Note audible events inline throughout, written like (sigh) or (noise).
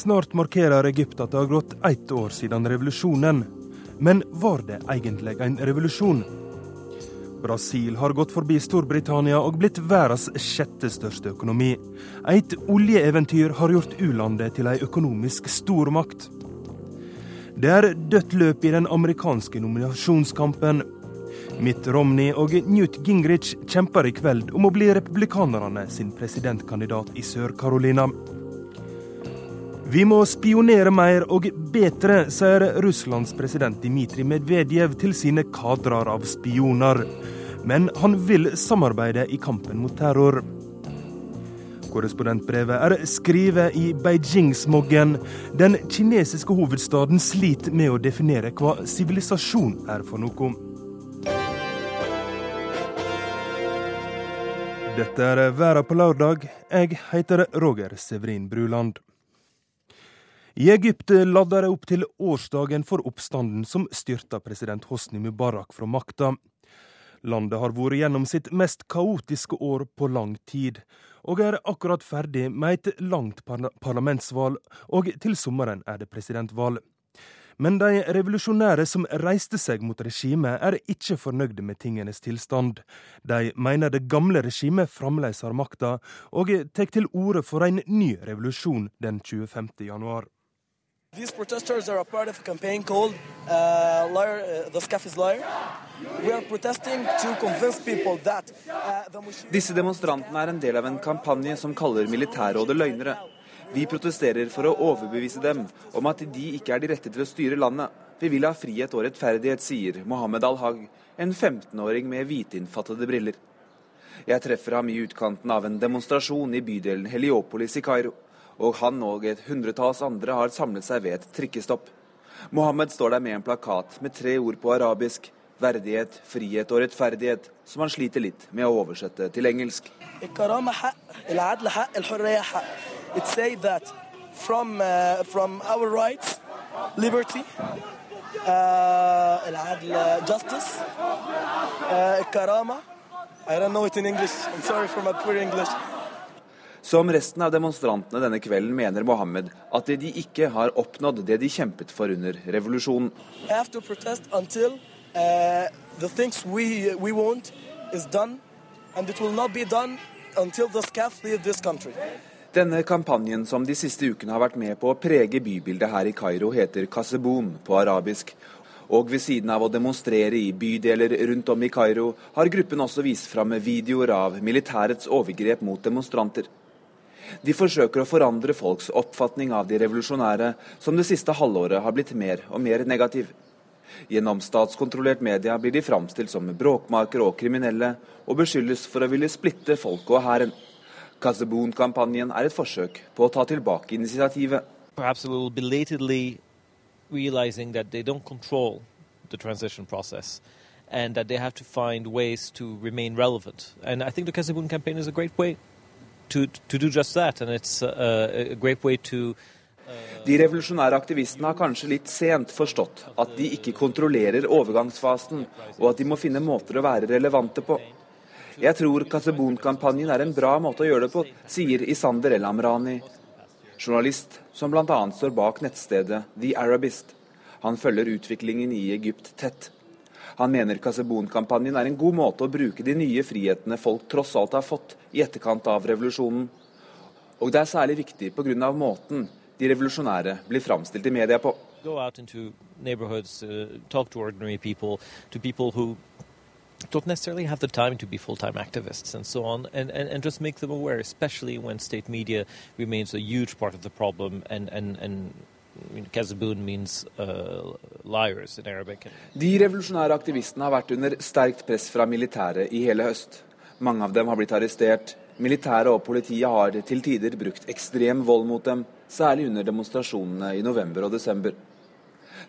Snart markerer Egypt at det har gått ett år siden revolusjonen. Men var det egentlig en revolusjon? Brasil har gått forbi Storbritannia og blitt verdens sjette største økonomi. Et oljeeventyr har gjort u-landet til ei økonomisk stormakt. Det er dødt løp i den amerikanske nominasjonskampen. Mitt Romney og Newt Gingrich kjemper i kveld om å bli republikanerne sin presidentkandidat i Sør-Carolina. Vi må spionere mer og bedre, sier Russlands president Dmitrij Medvedev til sine kadrer av spioner. Men han vil samarbeide i kampen mot terror. Korrespondentbrevet er skrevet i Beijing-smoggen. Den kinesiske hovedstaden sliter med å definere hva sivilisasjon er for noe. Dette er Verden på lørdag. Jeg heter Roger Severin Bruland. I Egypt ladder det opp til årsdagen for oppstanden som styrta president Hosni Mubarak fra makta. Landet har vært gjennom sitt mest kaotiske år på lang tid, og er akkurat ferdig med et langt parlamentsvalg, og til sommeren er det presidentvalg. Men de revolusjonære som reiste seg mot regimet, er ikke fornøyde med tingenes tilstand. De mener det gamle regimet fremdeles har makta, og tar til orde for en ny revolusjon den 25. januar. These protesters are a part of a campaign called uh, lawyer, uh, The Scaff is Lawyer. We are protesting to convince people that uh, Disse demonstrantene er en del av en kampanje som kaller militærrådet løgnere. Vi protesterer for å overbevise dem om at de ikke er de rette til å styre landet. Vi vil ha frihet og rettferdighet, sier Mohammed al-Hag, en 15-åring med hvitinnfattede briller. Jeg treffer ham i utkanten av en demonstrasjon i bydelen Heliopolis i Kairo og han og et hundretalls andre har samlet seg ved et trikkestopp. Mohammed står der med en plakat med tre ord på arabisk. Verdighet, frihet og rettferdighet, som han sliter litt med å oversette til engelsk. From, uh, from our rights, liberty, uh, justice, uh, karama. I don't know it in English. I'm sorry for my poor English. Som resten av demonstrantene denne kvelden mener Mohammed at de ikke har oppnådd det de kjempet for under revolusjonen. Until, uh, we, we Denne kampanjen som de siste ukene har vært med på å prege bybildet her i Kairo, heter Kasebun på arabisk. Og ved siden av å demonstrere i bydeler rundt om i Kairo, har gruppen også vist fram videoer av militærets overgrep mot demonstranter. De forsøker å forandre folks oppfatning av de revolusjonære, som det siste halvåret har blitt mer og mer negativ. Gjennom statskontrollert media blir de framstilt som bråkmakere og kriminelle, og beskyldes for å ville splitte folket og hæren. Kasebun-kampanjen er et forsøk på å ta tilbake initiativet. Perhaps a little belatedly realizing that they don't control the transition process and that they have to find ways to remain relevant. And I think the Kasabun campaign is a great way to, to just that, and it's a, a great way to uh, de revolusjonære aktivistene har kanskje litt sent forstått at de ikke kontrollerer overgangsfasen, og at de må finne måter å være relevante på. Jeg tror Kasebon-kampanjen er en bra måte å gjøre det på, sier Isander El Amrani, journalist som bl.a. står bak nettstedet The Arabist. Han følger utviklingen i Egypt tett. Han mener Kasebon-kampanjen er en god måte å bruke de nye frihetene folk tross alt har fått i etterkant av revolusjonen. Og det er særlig viktig pga. måten de revolusjonære blir framstilt i media på. Go out into neighborhoods, uh, talk to ordinary people, to people who don't necessarily have the time to be full-time activists and so on, and, and, and just make them aware, especially when state media remains a huge part of the problem and, and, and De revolusjonære aktivistene har vært under sterkt press fra militæret i hele høst. Mange av dem har blitt arrestert. Militæret og politiet har til tider brukt ekstrem vold mot dem, særlig under demonstrasjonene i november og desember.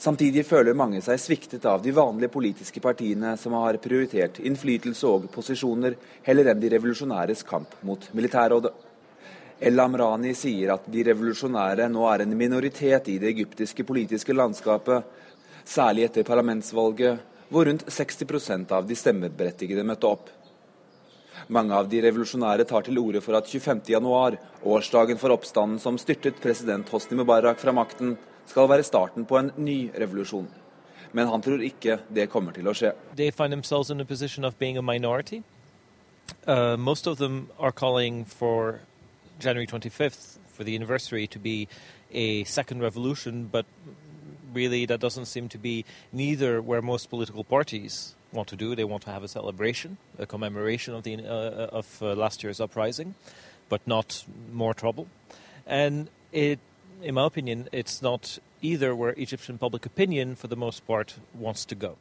Samtidig føler mange seg sviktet av de vanlige politiske partiene som har prioritert innflytelse og posisjoner heller enn de revolusjonæres kamp mot militærrådet. El Amrani sier at de revolusjonære nå er en minoritet i det egyptiske politiske landskapet, særlig etter parlamentsvalget, hvor rundt 60% av de stemmeberettigede møtte opp. Mange av de revolusjonære tar til orde for at 25.1, årsdagen for oppstanden som styrtet president Hosni Mubarak fra makten, skal være starten på en ny revolusjon. Men han tror ikke det kommer til å skje. Uh, most of them are calling for January 25th for the anniversary to be a second revolution, but really that doesn't seem to be neither where most political parties want to do. They want to have a celebration, a commemoration of the uh, of uh, last year's uprising, but not more trouble. And it, in my opinion, it's not either where Egyptian public opinion, for the most part, wants to go.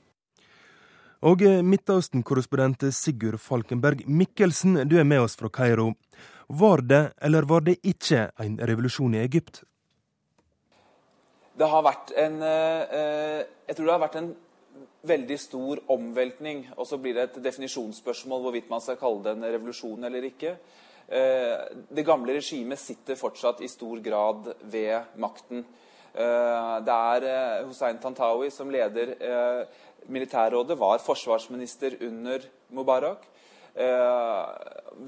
Og Midtøsten-korrespondent Sigurd Falkenberg Mikkelsen, du er med oss fra Kairo. Var det, eller var det ikke, en revolusjon i Egypt? Det har vært en eh, Jeg tror det har vært en veldig stor omveltning. Og så blir det et definisjonsspørsmål hvorvidt man skal kalle det en revolusjon eller ikke. Eh, det gamle regimet sitter fortsatt i stor grad ved makten. Det er Hussein Tantawi som leder militærrådet var forsvarsminister under Mubarak. Eh,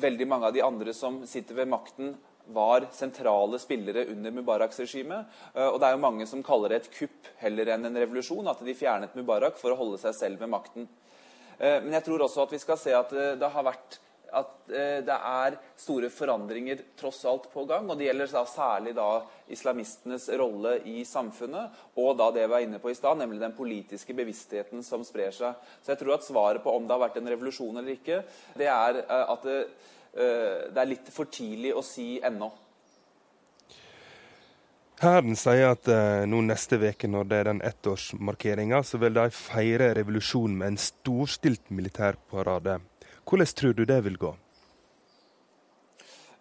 veldig mange av de andre som sitter ved makten, var sentrale spillere under Mubaraks regime. Eh, og det er jo mange som kaller det et kupp heller enn en revolusjon. At de fjernet Mubarak for å holde seg selv ved makten. Eh, men jeg tror også at vi skal se at det har vært at eh, det er store forandringer tross alt på gang. og Det gjelder da særlig da islamistenes rolle i samfunnet, og da det vi var inne på i stad, nemlig den politiske bevisstheten som sprer seg. Så jeg tror at svaret på om det har vært en revolusjon eller ikke, det er eh, at det, eh, det er litt for tidlig å si ennå. Hæren sier at eh, nå neste uke, når det er den ettårsmarkeringa, så vil de feire revolusjonen med en storstilt militærparade. Hvordan tror du det vil gå?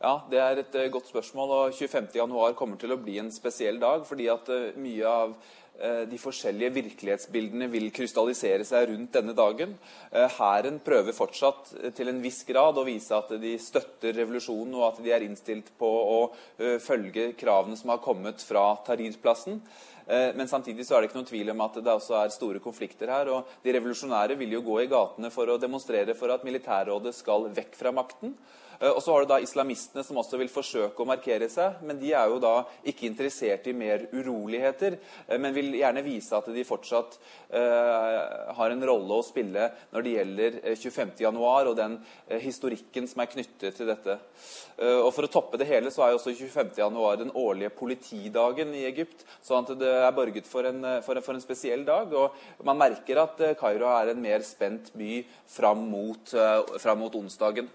Ja, Det er et uh, godt spørsmål. og 25.1 kommer til å bli en spesiell dag. fordi at uh, mye av uh, de forskjellige virkelighetsbildene vil krystallisere seg rundt denne dagen. Hæren prøver fortsatt til en viss grad å vise at de støtter revolusjonen, og at de er innstilt på å følge kravene som har kommet fra Tahrir-plassen. Eh, men samtidig så er det ikke noen tvil om at det også er store konflikter her. og De revolusjonære vil jo gå i gatene for å demonstrere for at militærrådet skal vekk fra makten. Eh, og så har du da islamistene som også vil forsøke å markere seg. Men de er jo da ikke interessert i mer uroligheter, eh, men vil gjerne vise at de fortsatt uh, har en rolle å spille når det gjelder 25.1 og den historikken som er knyttet til dette. Og For å toppe det hele så er jo også 25.1 den årlige politidagen i Egypt. sånn at det er borget for en, for en, for en spesiell dag. og Man merker at Kairo er en mer spent by fram mot, fram mot onsdagen.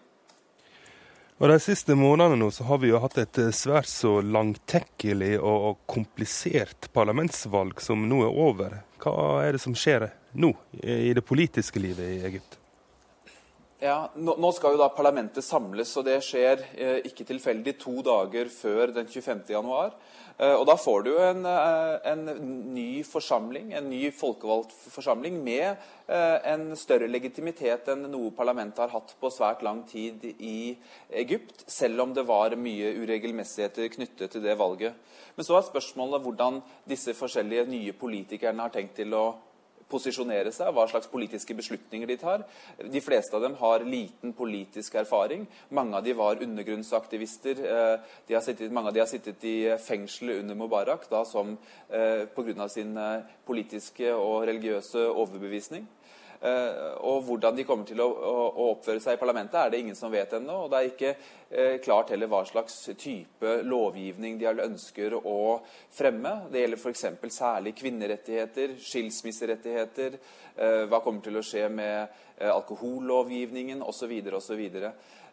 Og De siste månedene nå så har vi jo hatt et eh, svært så langtekkelig og, komplisert parlamentsvalg som nå er over. Hva er det som skjer nå i det politiske livet i Egypt? Ja, nå skal jo da parlamentet samles, og det skjer eh, ikke tilfeldig to dager før den 25. januar. Eh, og da får du en, eh, en, ny forsamling, en ny folkevalgt forsamling med eh, en større legitimitet enn noe parlamentet har hatt på svært lang tid i Egypt, selv om det var mye uregelmessigheter knyttet til det valget. Men så er spørsmålet hvordan disse forskjellige nye politikerne har tenkt til å posisjonere seg, hva slags politiske beslutninger de tar. De fleste av dem har liten politisk erfaring. Mange av de var undergrunnsaktivister. Eh, de sittet, mange av de har sittet i fengsel under Mubarak da, som eh, pga. sin eh, politiske og religiøse overbevisning. Eh, og hvordan de kommer til å, oppføre seg i parlamentet, er det ingen som vet ennå. Og det er ikke eh, klart heller hva slags type lovgivning de ønsker å fremme. Det gjelder f.eks. særlig kvinnerettigheter, skilsmisserettigheter. Eh, hva kommer til å skje med alkohollovgivningen osv. osv.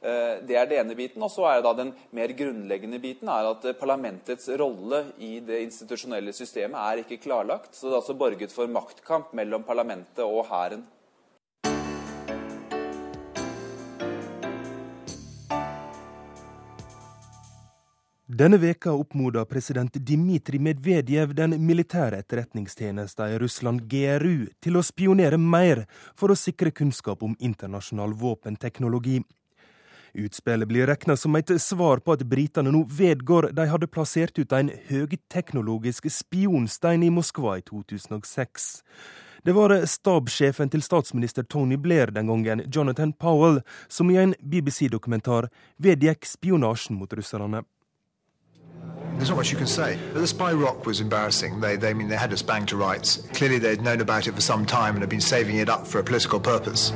Det er det ene biten. Og så er da den mer grunnleggende biten er at parlamentets rolle i det institusjonelle systemet er ikke klarlagt. Så det er altså borget for maktkamp mellom parlamentet og hæren. Denne veka oppmoda president Dmitrij Medvedev den militære etterretningstjenesten i Russland, GRU, til å spionere mer for å sikre kunnskap om internasjonal våpenteknologi. Utspillet blir regna som et svar på at britene nå vedgår de hadde plassert ut en høyteknologisk spionstein i Moskva i 2006. Det var stabssjefen til statsminister Tony Blair den gangen, Jonathan Powell, som i en BBC-dokumentar vedgikk spionasjen mot russerne. There's not much you can say. But the spy rock was embarrassing. They, they I mean, they had us banged to rights. Clearly, they'd known about it for some time and had been saving it up for a political purpose.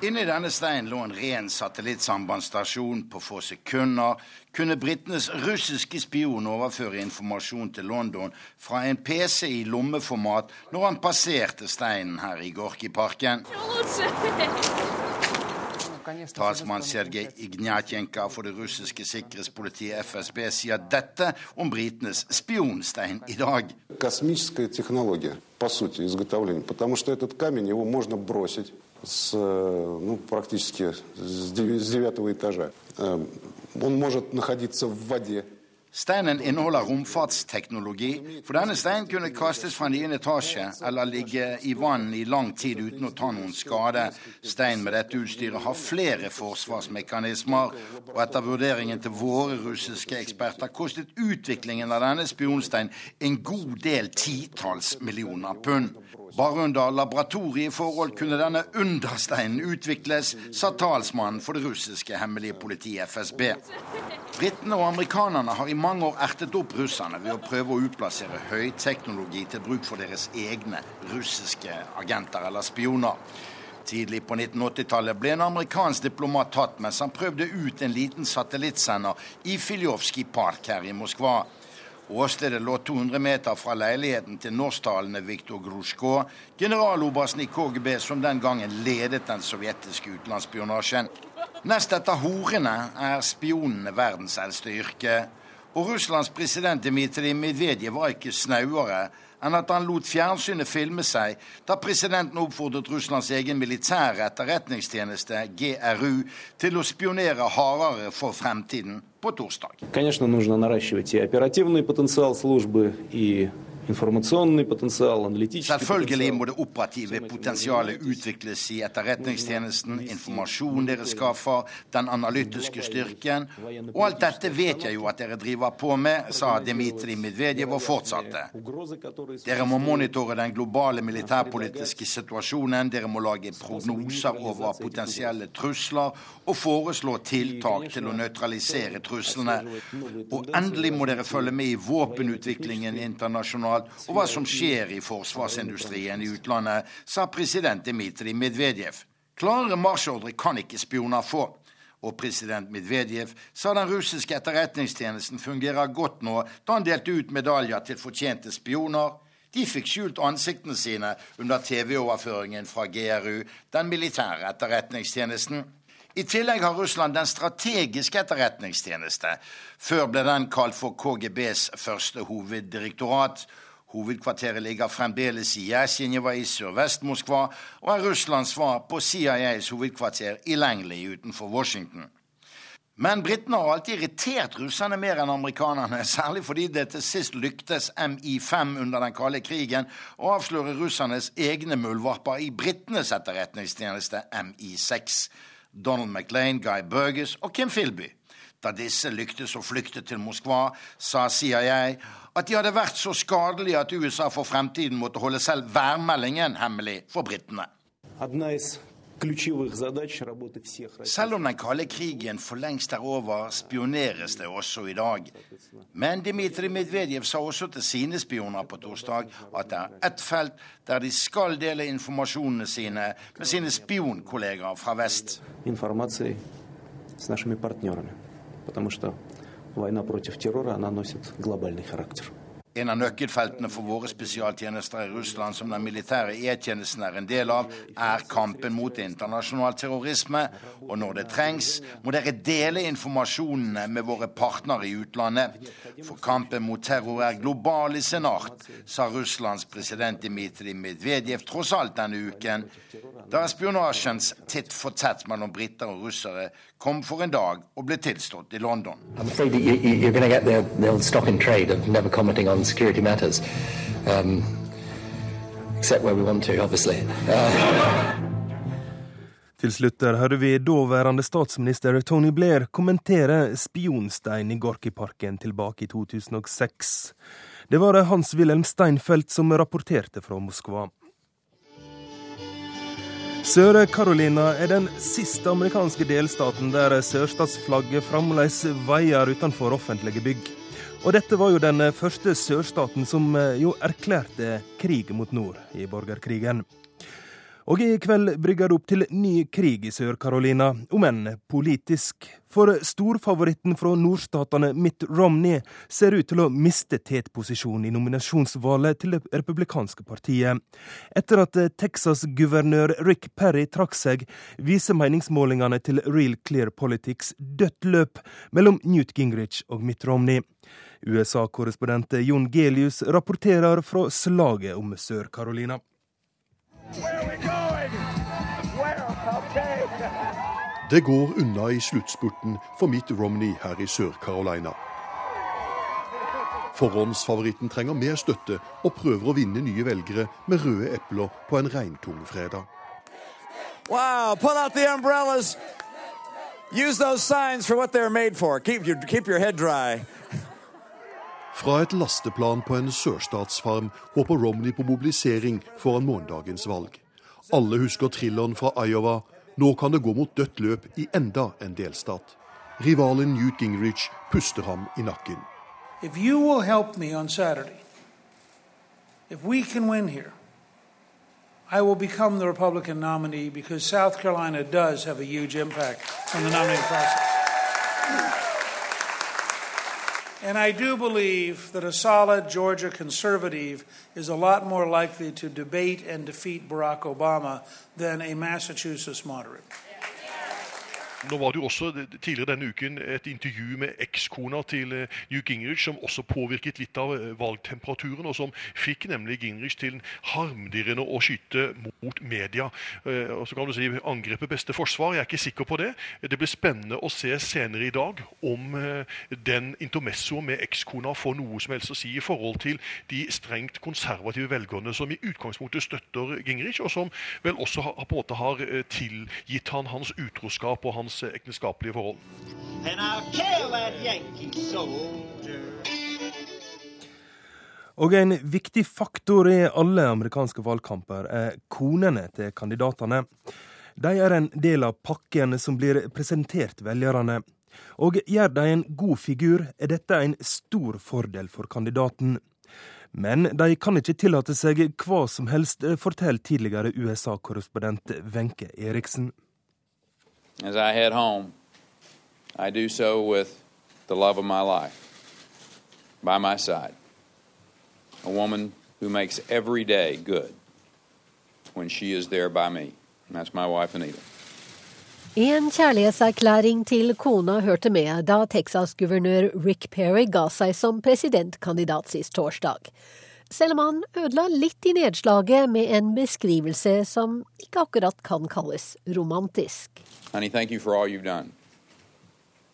Inni denne steinen lå en ren satellittsambandsstasjon. På få sekunder kunne britenes russiske spion overføre informasjon til London fra en PC i lommeformat når han passerte steinen her i Gorkiparken. Talsmann Sergej Ignatjenka for det russiske sikkerhetspolitiet FSB sier dette om britenes spionstein i dag. Космическая технология, по сути, изготовления, потому что этот камень его можно бросить с, ну, практически с девятого этажа. Он может находиться в воде. Steinen inneholder romfartsteknologi, for denne steinen kunne kastes fra niende etasje eller ligge i vann i lang tid uten å ta noen skade. Stein med dette utstyret har flere forsvarsmekanismer, og etter vurderingen til våre russiske eksperter kostet utviklingen av denne spionsteinen en god del titalls millioner pund. Bare under laboratorieforhold kunne denne understeinen utvikles, sa talsmannen for det russiske hemmelige politiet FSB. Britene og amerikanerne har i mange år ertet opp russerne ved å prøve å utplassere høyteknologi til bruk for deres egne russiske agenter eller spioner. Tidlig på 1980-tallet ble en amerikansk diplomat tatt mens han prøvde ut en liten satellittsender i Filjovskij park her i Moskva. Åstedet lå 200 meter fra leiligheten til norsktalende Viktor Grusjko, generalobersten i KGB som den gangen ledet den sovjetiske utenlandsspionasjen. Nest etter horene er spionene verdens eldste yrke. Og Russlands president Dmitrij Medvedev var ikke snauere enn at han lot fjernsynet filme seg da presidenten oppfordret Russlands egen militære etterretningstjeneste, GRU, til å spionere hardere for fremtiden torsdag. Конечно, нужно наращивать и оперативный потенциал службы, и Selvfølgelig må det operative potensialet utvikles i etterretningstjenesten, informasjonen dere skaffer, den analytiske styrken. Og alt dette vet jeg jo at dere driver på med, sa Dmitrij Medvedev og fortsatte. Dere må monitore den globale militærpolitiske situasjonen, dere må lage prognoser over potensielle trusler og foreslå tiltak til å nøytralisere truslene. Og endelig må dere følge med i våpenutviklingen internasjonalt og hva som skjer i forsvarsindustrien i utlandet, sa president Dmitrij Medvedev. Klare marsjordre kan ikke spioner få. Og president Medvedev sa den russiske etterretningstjenesten fungerer godt nå, da han delte ut medaljer til fortjente spioner. De fikk skjult ansiktene sine under TV-overføringen fra GRU, den militære etterretningstjenesten. I tillegg har Russland den strategiske etterretningstjeneste. Før ble den kalt for KGBs første hoveddirektorat. Hovedkvarteret ligger fremdeles i Jasjenjeva i sørvest-Moskva og er Russlands svar på CIAs hovedkvarter i Langley utenfor Washington. Men britene har alltid irritert russerne mer enn amerikanerne, (laughs) særlig fordi det til sist lyktes MI5 under den kalde krigen å avsløre russernes egne muldvarper i britenes etterretningstjeneste MI6. Donald McLean, Guy Burgess og Kim Philby. Da disse lyktes å flykte til Moskva, sa CIA at de hadde vært så skadelige at USA for fremtiden måtte holde selv værmeldingen hemmelig for britene. Selv om den kalde krigen for lengst er over, spioneres det også i dag. Men Dmitrij Medvedev sa også til sine spioner på torsdag at det er ett felt der de skal dele informasjonene sine med sine spionkollegaer fra vest. Informasjon med partnerne, en av nøkkelfeltene for våre spesialtjenester i Russland, som den militære E-tjenesten er en del av, er kampen mot internasjonal terrorisme. Og når det trengs, må dere dele informasjonene med våre partnere i utlandet. For kampen mot terror er global i sin art, sa Russlands president Dmitrij Medvedev tross alt denne uken, da er spionasjens titt for tett mellom briter og russere kom for en dag og ble tilstått i London. Um, except where we want to, obviously. Uh. Til slutt der hører vi daværende statsminister Tony Blair kommentere spionstein i Gorkiparken tilbake i 2006. Det var Hans-Wilhelm Steinfeld som rapporterte fra Moskva. Sør-Carolina er den siste amerikanske delstaten der sørstatsflagget fremdeles veier utenfor offentlige bygg. Og dette var jo den første sørstaten som jo erklærte krig mot nord i borgerkrigen. Og i kveld brygger det opp til ny krig i Sør-Carolina, om enn politisk. For storfavoritten fra nordstatene Mitt Romney ser ut til å miste tetposisjon i nominasjonsvalget til det republikanske partiet. Etter at Texas-guvernør Rick Perry trakk seg, viser meningsmålingene til Real Clear Politics dødt løp mellom Newt Gingrich og Mitt Romney. USA-korrespondent Jon Gelius rapporterer fra slaget om Sør-Carolina. Det går unna i sluttspurten for Mitt Romney her i Sør-Carolina. Forhåndsfavoritten trenger mer støtte og prøver å vinne nye velgere med røde epler på en regntung fredag. Wow, pull out the umbrellas. Use those signs for what they're made for. Keep your, keep your head dry. Fra et lasteplan på en sørstatsfarm håper Romney på mobilisering foran morgendagens valg. Alle husker thrilleren fra Iowa. Nå kan det gå mot dødt løp i enda en delstat. Rivalen Newt Gingrich puster ham i nakken. If you will help me on Saturday, if we can win here, I will become the Republican nominee because South Carolina does have a huge impact on the nominating process. And I do believe that a solid Georgia conservative is a lot more likely to debate and defeat Barack Obama than a Massachusetts moderate. Nå var det jo også tidligere denne uken et intervju med ekskona til New Gingrich, som også påvirket litt av eh, valgtemperaturen, og som fikk nemlig Gingrich til harmdirrende å skyte mot media. Eh, og så kan du si angrepet beste forsvar. Jeg er ikke sikker på det. Det blir spennende å se senere i dag om den intermessoen med ekskona får noe som helst å si i forhold til de strengt konservative velgerne som i utgangspunktet støtter Gingrich, og som vel også har, på en måte har tilgitt han hans utroskap og hans hans ekteskapelige forhold. Og en viktig faktor i alle amerikanske valgkamper er konene til kandidatene. De er en del av pakken som blir presentert velgerne. Og gjør de en god figur, er dette en stor fordel for kandidaten. Men de kan ikke tillate seg hva som helst, forteller tidligere USA-korrespondent Wenche Eriksen. As I head home, I do so with the love of my life by my side. A woman who makes every day good when she is there by me. And that's my wife, Anita. En kjærlighetserklæring til kona hørte med da Texas-guvernør Rick Perry ga seg som presidentkandidat sist torsdag. Selv om han ødela litt i nedslaget med en beskrivelse som ikke akkurat kan kalles romantisk. Honey, thank you for all you've done.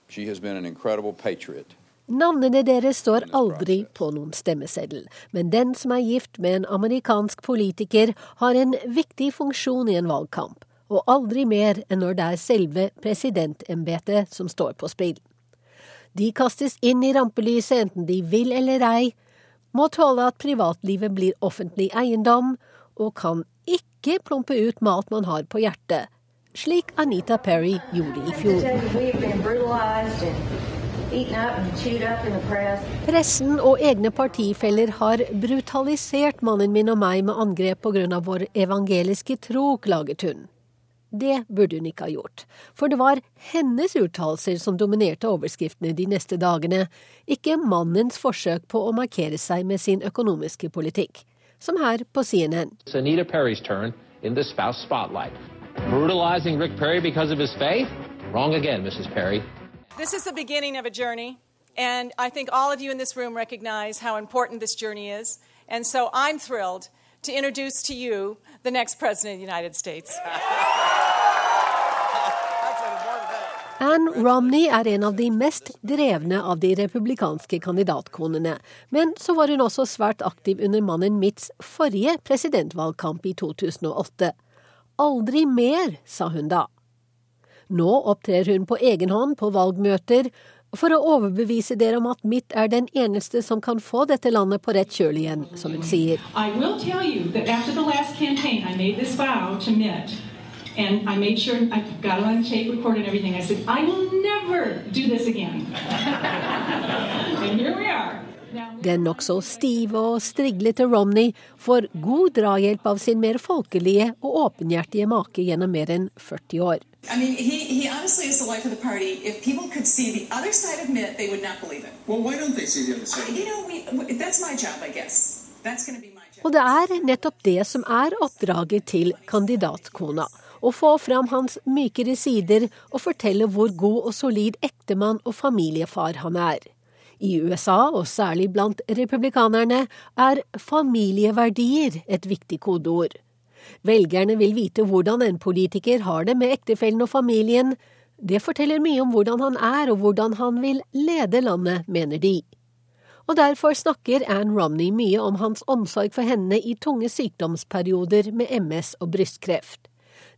She has been an incredible patriot. Navnene deres står aldri på noen stemmeseddel, men den som er gift med en amerikansk politiker, har en viktig funksjon i en valgkamp, og aldri mer enn når det er selve presidentembetet som står på spill. De kastes inn i rampelyset enten de vil eller ei, må tåle at privatlivet blir offentlig eiendom, og kan ikke plumpe ut mat man har på hjertet, slik Anita Perry gjorde i fjor. Pressen og egne partifeller har brutalisert mannen min og meg med angrep pga. vår evangeliske tro, klaget hun. Det burde hun ikke ha gjort, for det var hennes uttalelser som dominerte overskriftene de neste dagene, ikke mannens forsøk på å markere seg med sin økonomiske politikk, som her på CNN. Anita Perry's turn in the spouse spotlight brutalizing Rick Perry because of his faith? Wrong again, Mrs. Perry. This is the beginning of a journey, and I think all of you in this room recognize how important this journey is. And so I'm thrilled to introduce to you the next President of the United States. Ann Romney er en av de mest drevne av de republikanske kandidatkonene. Men så var hun også svært aktiv under mannen Mitts forrige presidentvalgkamp i 2008. Aldri mer, sa hun da. Nå opptrer hun på egen hånd på valgmøter for å overbevise dere om at Mitt er den eneste som kan få dette landet på rett kjøl igjen, som hun sier. And I made sure I. I said, I. (laughs) Den nokså stive og striglete Romney får god drahjelp av sin mer folkelige og åpenhjertige make gjennom mer enn 40 år. I mean, he, he honestly is the life of the party. If people could see the other side of Mitt, they would not believe it. Well, why don't they see the other side? You know, we, that's my job, I guess. That's going to be my job. Og det er nettopp det som er oppdraget til kandidatkona. Å få fram hans mykere sider og fortelle hvor god og solid ektemann og familiefar han er. I USA, og særlig blant republikanerne, er familieverdier et viktig kodeord. Velgerne vil vite hvordan en politiker har det med ektefellen og familien. Det forteller mye om hvordan han er og hvordan han vil lede landet, mener de. Og derfor snakker Ann Romney mye om hans omsorg for henne i tunge sykdomsperioder med MS og brystkreft.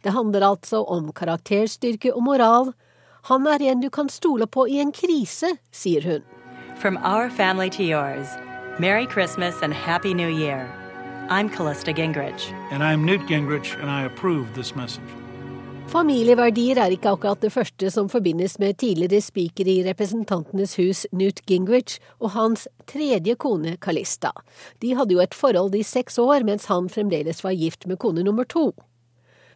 Det handler altså om karakterstyrke og moral. Han er en du kan stole på i en krise, sier hun. From our family to yours, Merry Christmas and Happy New Year. I'm Callista Gingrich. And I'm Newt Gingrich, and I approve this message. Familieverdier er ikke akkurat det første som forbindes med tidligere speaker i Representantenes hus Newt Gingrich og hans tredje kone Calista. De hadde jo et forhold i seks år mens han fremdeles var gift med kone nummer to.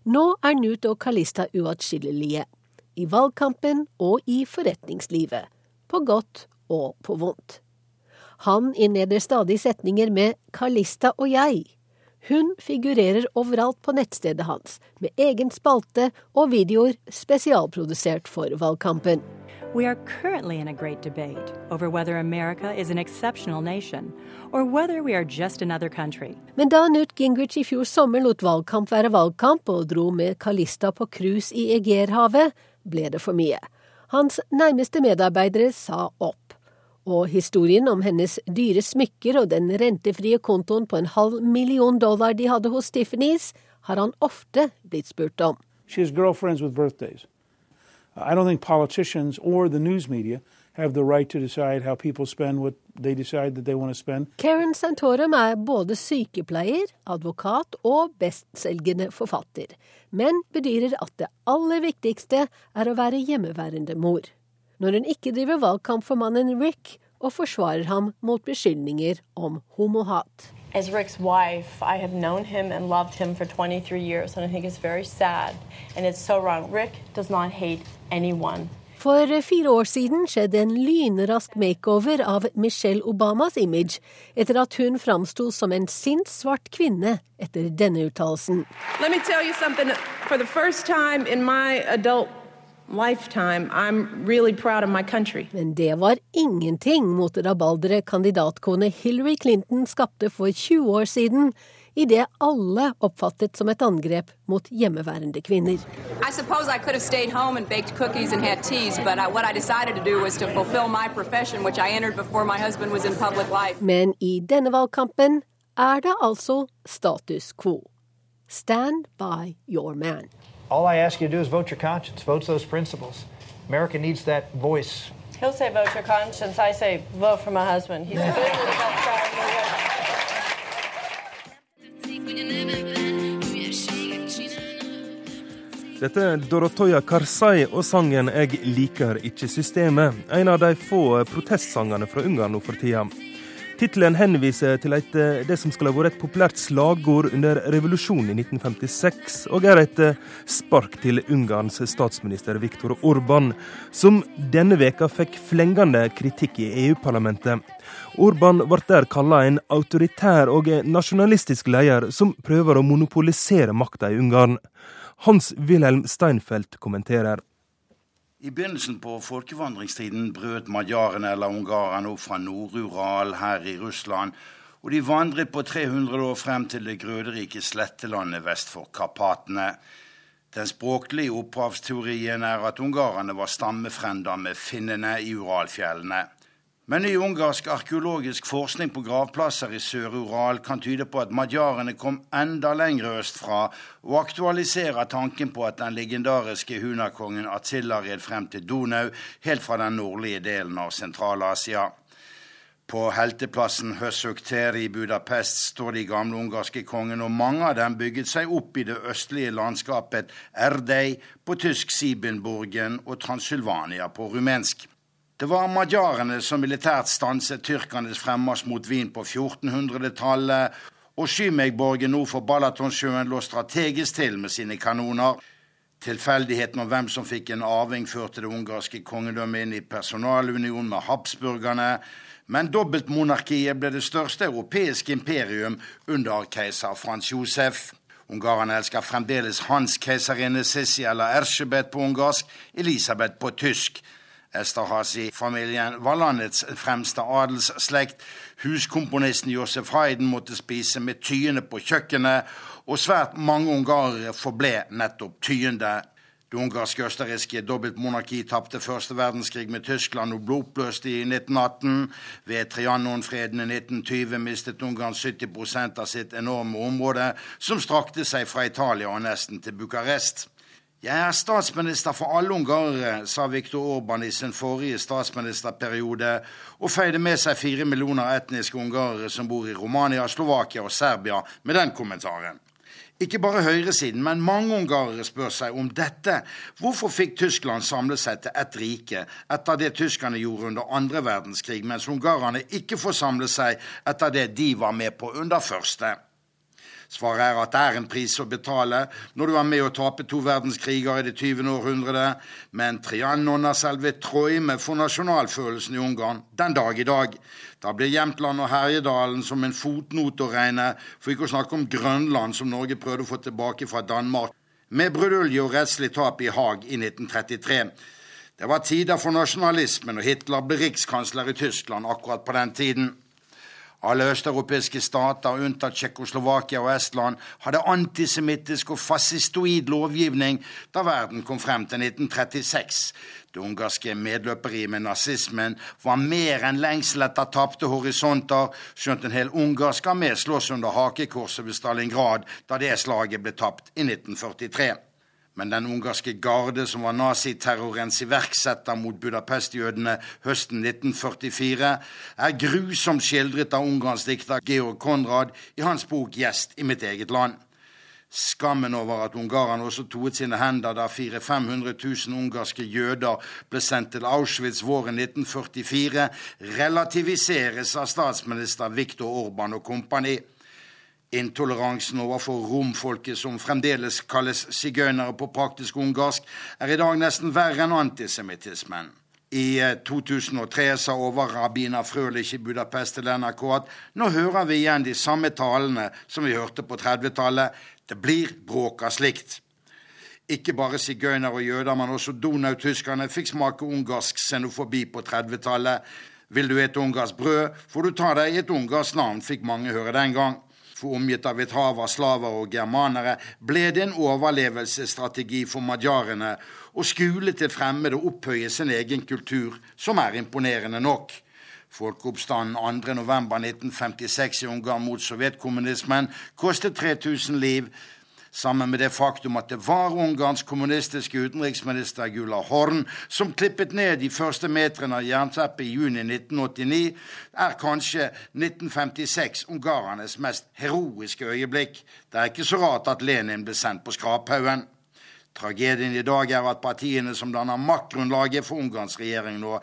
Nå er Newt og Calista uatskillelige. I valgkampen og i forretningslivet. På godt og på vondt. Han innleder stadig setninger med Kalista og jeg. Hun figurerer overalt på nettstedet hans, med egen spalte og videoer spesialprodusert for valgkampen. We are currently in a great debate over whether America is an exceptional nation, or whether we are just another country. Men da Newt Gingrich i fjor sommer lot valgkamp være valgkamp og dro med Kalista på cruise i Egerhavet, ble det for mye. Hans nærmeste medarbeidere sa opp. Og historien om hennes dyre smykker og den rentefrie kontoen på en halv million dollar de hadde hos Tiffany's, har han ofte blitt spurt om. She has girlfriends with birthdays. I don't think politicians or the news media have the right to decide how people spend what they decide that they want to spend. Karen Santorum er både sykepleier, advokat og bestselgende forfatter, men bedyrer at det aller viktigste er å være hjemmeværende mor. Når hun ikke driver valgkamp for mannen Rick og forsvarer ham mot beskyldninger om homohat. As Rick's wife, I have known him and loved him for 23 years, and I think it's very sad. And it's so wrong. Rick does not hate anyone. For fire år siden skjedde en lynrask makeover av Michelle Obamas image, etter at hun framsto som en sint svart kvinne etter denne uttalelsen. Really proud of my country. Men det var ingenting mot rabalderet kandidatkone Hillary Clinton skapte for 20 år siden, i det alle oppfattet som et angrep mot hjemmeværende kvinner. I suppose I could have stayed home and baked cookies and had teas, but I, what I decided to do was to fulfill my profession, which I entered before my husband was in public life. Men i denne valgkampen er det altså status quo. Stand by your man. All I ask you to do is vote your conscience, vote those principles. America needs that voice. He'll say vote your conscience. I say vote for my husband. He's the best guy in the world. Dette er Dorotoya Karzai og sangen 'Jeg liker ikke systemet', en av de få protestsangene fra Ungarn nå for tida. Tittelen henviser til et, det som skal ha vært et populært slagord under revolusjonen i 1956, og er et spark til Ungarns statsminister Viktor Orban, som denne veka fikk flengende kritikk i EU-parlamentet. Orban ble der kalla en autoritær og nasjonalistisk leder som prøver å monopolisere makta i Ungarn. Hans-Wilhelm Steinfeld kommenterer. I begynnelsen på folkevandringstiden brøt madjarene eller ungarerne opp fra Nord-Ural her i Russland, og de vandret på 300 år frem til det grøderike slettelandet vest for Karpatene. Den språklige opphavsteorien er at ungarerne var stammefrender med finnene i Uralfjellene. Men ny ungarsk arkeologisk forskning på gravplasser i Sør-Ural kan tyde på at madjarene kom enda lenger østfra, og aktualiserer tanken på at den legendariske hunakongen Atsilla red frem til Donau, helt fra den nordlige delen av Sentral-Asia. På helteplassen Høsukter i Budapest står de gamle ungarske kongene, og mange av dem bygget seg opp i det østlige landskapet Erdei på tysk Sibenburgen og Transylvania på rumensk. Det var magyarene som militært stanset tyrkernes fremmarsj mot Wien på 1400-tallet, og Skymegborgen nord for Balatonsjøen lå strategisk til med sine kanoner. Tilfeldigheten om hvem som fikk en arving, førte det ungarske kongedømmet inn i personalunion med habsburgerne, men dobbeltmonarkiet ble det største europeiske imperium under keiser Frans Josef. Ungarerne elsker fremdeles hans keiserinne Sissi eller Ersebet på ungarsk, Elisabeth på tysk. Esterhazy-familien var landets fremste adelsslekt. Huskomponisten Josef Hayden måtte spise med tyende på kjøkkenet, og svært mange ungarere forble nettopp tyende. Det ungarsk-østerrikske dobbeltmonarki tapte første verdenskrig med Tyskland og ble oppløst i 1918. Ved Trianon-freden i 1920 mistet Ungarn 70% av sitt enorme område, som strakte seg fra Italia og nesten til Bucarest. Jeg er statsminister for alle ungarere, sa Viktor Orban i sin forrige statsministerperiode, og feide med seg fire millioner etniske ungarere som bor i Romania, Slovakia og Serbia, med den kommentaren. Ikke bare høyresiden, men mange ungarere spør seg om dette. Hvorfor fikk Tyskland samle seg til ett rike etter det tyskerne gjorde under andre verdenskrig, mens ungarerne ikke får samle seg etter det de var med på under første? Svaret er at det er en pris å betale når du er med å tape to verdenskriger i det 20. århundre, men Trianon er selve troime for nasjonalfølelsen i Ungarn den dag i dag. Da blir Jämtland og Herjedalen som en fotnote å regne, for ikke å snakke om Grønland, som Norge prøvde å få tilbake fra Danmark, med brudulje og rettslig tap i Haag i 1933. Det var tider for nasjonalismen, og Hitler ble rikskansler i Tyskland akkurat på den tiden. Alle østeuropeiske stater, unntatt Tsjekkoslovakia og Estland, hadde antisemittisk og fascistoid lovgivning da verden kom frem til 1936. Det ungarske medløperiet med nazismen var mer enn lengsel etter tapte horisonter, skjønt en hel ungarsk armé slåss under hakekorset ved Stalingrad da det slaget ble tapt i 1943. Men den ungarske garde som var naziterrorens iverksetter mot Budapest-jødene høsten 1944, er grusomt skildret av Ungarns dikter Georg Konrad i hans bok 'Gjest i mitt eget land'. Skammen over at ungarerne også toet sine hender da 400 500 000 ungarske jøder ble sendt til Auschwitz våren 1944, relativiseres av statsminister Viktor Orban og kompani. Intoleransen overfor romfolket, som fremdeles kalles sigøynere på praktisk ungarsk, er i dag nesten verre enn antisemittismen. I 2003 eh, sa overrabbiner Frølich i Budapest til NRK at nå hører vi igjen de samme talene som vi hørte på 30-tallet. Det blir bråk av slikt. Ikke bare sigøynere og jøder, men også donautyskerne fikk smake ungarsk xenofobi på 30-tallet. Vil du et ungarsk brød, får du ta deg et ungarsk navn, fikk mange høre den gang for omgitt av et hav av slaver og germanere, ble det en overlevelsesstrategi for madjarene å skule til fremmede og opphøye sin egen kultur, som er imponerende nok. Folkeoppstanden 2.11.1956 i Ungarn mot sovjetkommunismen kostet 3000 liv, sammen med det faktum at det var Ungarns kommunistiske utenriksminister Gula Horn som klippet ned de første metrene av jernteppet i juni 1989, er kanskje 1956 ungarernes mest heroiske øyeblikk. Det er ikke så rart at Lenin ble sendt på skraphaugen. Tragedien i dag er at partiene som danner maktgrunnlaget for Ungarns regjering nå,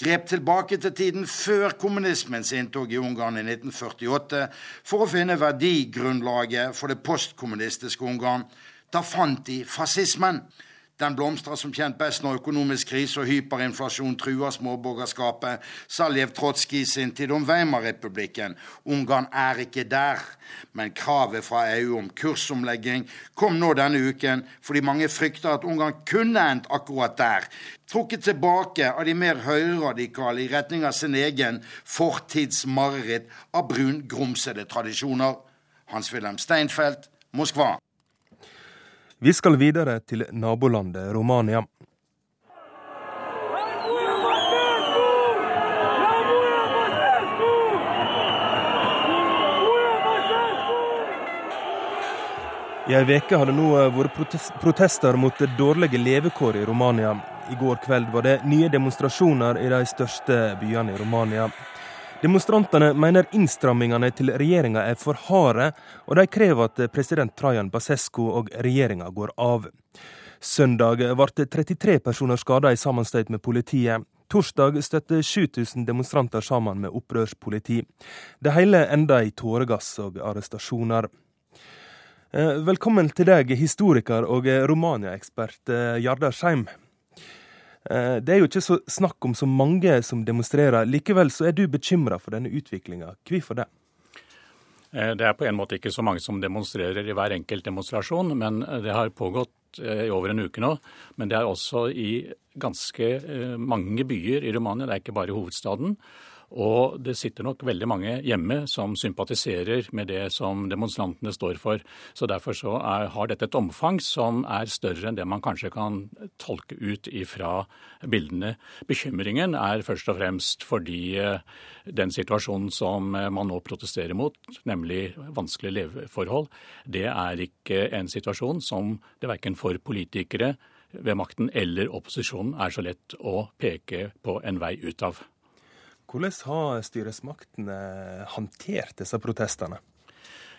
grep tilbake til tiden før kommunismens inntog i Ungarn i 1948 for å finne verdigrunnlaget for det postkommunistiske Ungarn. Da fant de fascismen. Den blomstrer som kjent best når økonomisk krise og hyperinflasjon truer småborgerskapet, sa Lev Trotskij sin tid om Weimar-republikken. Ungarn er ikke der. Men kravet fra EU om kursomlegging kom nå denne uken fordi mange frykter at Ungarn kunne endt akkurat der. Trukket tilbake av de mer høyreradikale i retning av sin egen fortidsmareritt av brungrumsede tradisjoner. Hans-Wilhelm Steinfeld, Moskva. Vi skal videre til nabolandet Romania. I ei uke har det nå eh, vært protester mot dårlige levekår i Romania. I går kveld var det nye demonstrasjoner i de største byene i Romania. Demonstrantene mener innstrammingene til regjeringa er for harde, og de krever at president Trajan Basescu og regjeringa går av. Søndag ble 33 personer skada i sammenstøt med politiet. Torsdag støtte 7000 demonstranter sammen med opprørspoliti. Det hele enda i tåregass og arrestasjoner. Eh, velkommen til deg, historiker og Romania-ekspert eh, Jardar Skeim. Eh, det er jo ikke så snakk om så mange som demonstrerer. Likevel så er du bekymra for denne utviklinga. Hvorfor det? Det er på en måte ikke så mange som demonstrerer i hver enkelt demonstrasjon, men det har pågått i over en uke nå. Men det er også i ganske mange byer i Romania, det er ikke bare i hovedstaden. Og det sitter nok veldig mange hjemme som sympatiserer med det som demonstrantene står for. Så derfor så er, har dette et omfang som er større enn det man kanskje kan tolke ut ifra bildene. Bekymringen er først og fremst fordi eh, den situasjonen som eh, man nå protesterer mot, nemlig vanskelige leveforhold, det er ikke en situasjon som det verken for politikere ved makten eller opposisjonen er så lett å peke på en vei ut av. Hvordan har styresmaktene håndtert disse protestene?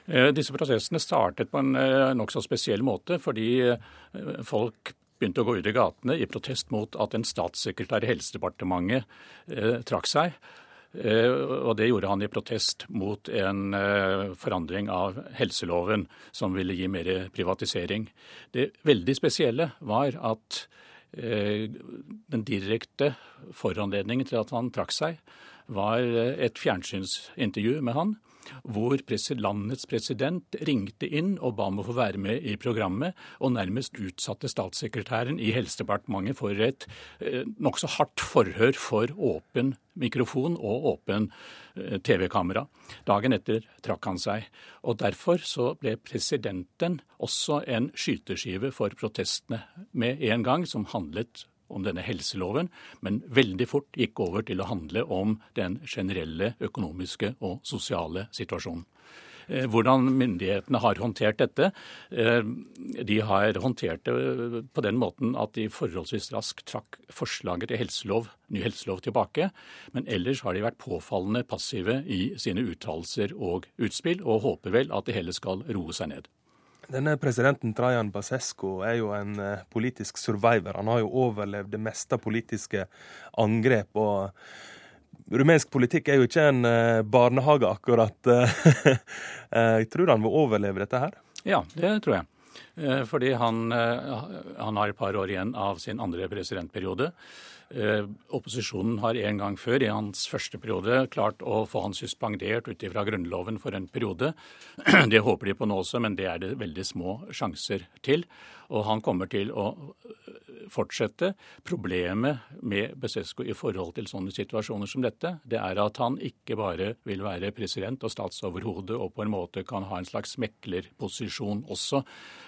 Eh, disse protestene startet på en eh, nokså spesiell måte, fordi eh, folk begynte å gå ut i gatene i protest mot at en statssekretær i Helsedepartementet trakk seg. Og det gjorde han i protest mot en forandring av helseloven som ville gi mer privatisering. Det veldig spesielle var at den direkte foranledningen til at han trakk seg, var eh, et fjernsynsintervju med han, hvor landets president ringte inn og ba om å få være med i programmet, og nærmest utsatte statssekretæren i Helsedepartementet for et eh, nokså hardt forhør for åpen mikrofon og åpen eh, TV-kamera. Dagen etter trakk han seg. Og Derfor så ble presidenten også en skyteskive for protestene med en gang, som handlet om denne helseloven, men veldig fort gikk over til å handle om den generelle økonomiske og sosiale situasjonen. Eh, hvordan myndighetene har håndtert dette? Eh, de har håndtert det på den måten at de forholdsvis raskt trakk forslaget til helselov, ny helselov tilbake. Men ellers har de vært påfallende passive i sine uttalelser og utspill, og håper vel at det hele skal roe seg ned. Denne presidenten Trajan Basescu er jo en uh, politisk survivor. Han har jo overlevd det meste av politiske angrep. og Rumensk politikk er jo ikke en uh, barnehage, akkurat. jeg (laughs) tror han vil overleve dette her? Ja, det tror jeg. Fordi han, han har et par år igjen av sin andre presidentperiode. Eh, opposisjonen har en gang før, i hans første periode, klart å få han suspendert ut ifra Grunnloven for en periode. (clears throat) Det håper de på nå også, men det er det veldig små sjanser til. Og han kommer til å fortsette. Problemet med Besesco i forhold til sånne situasjoner som dette, det er at han ikke bare vil være president og statsoverhode og på en måte kan ha en slags meklerposisjon også,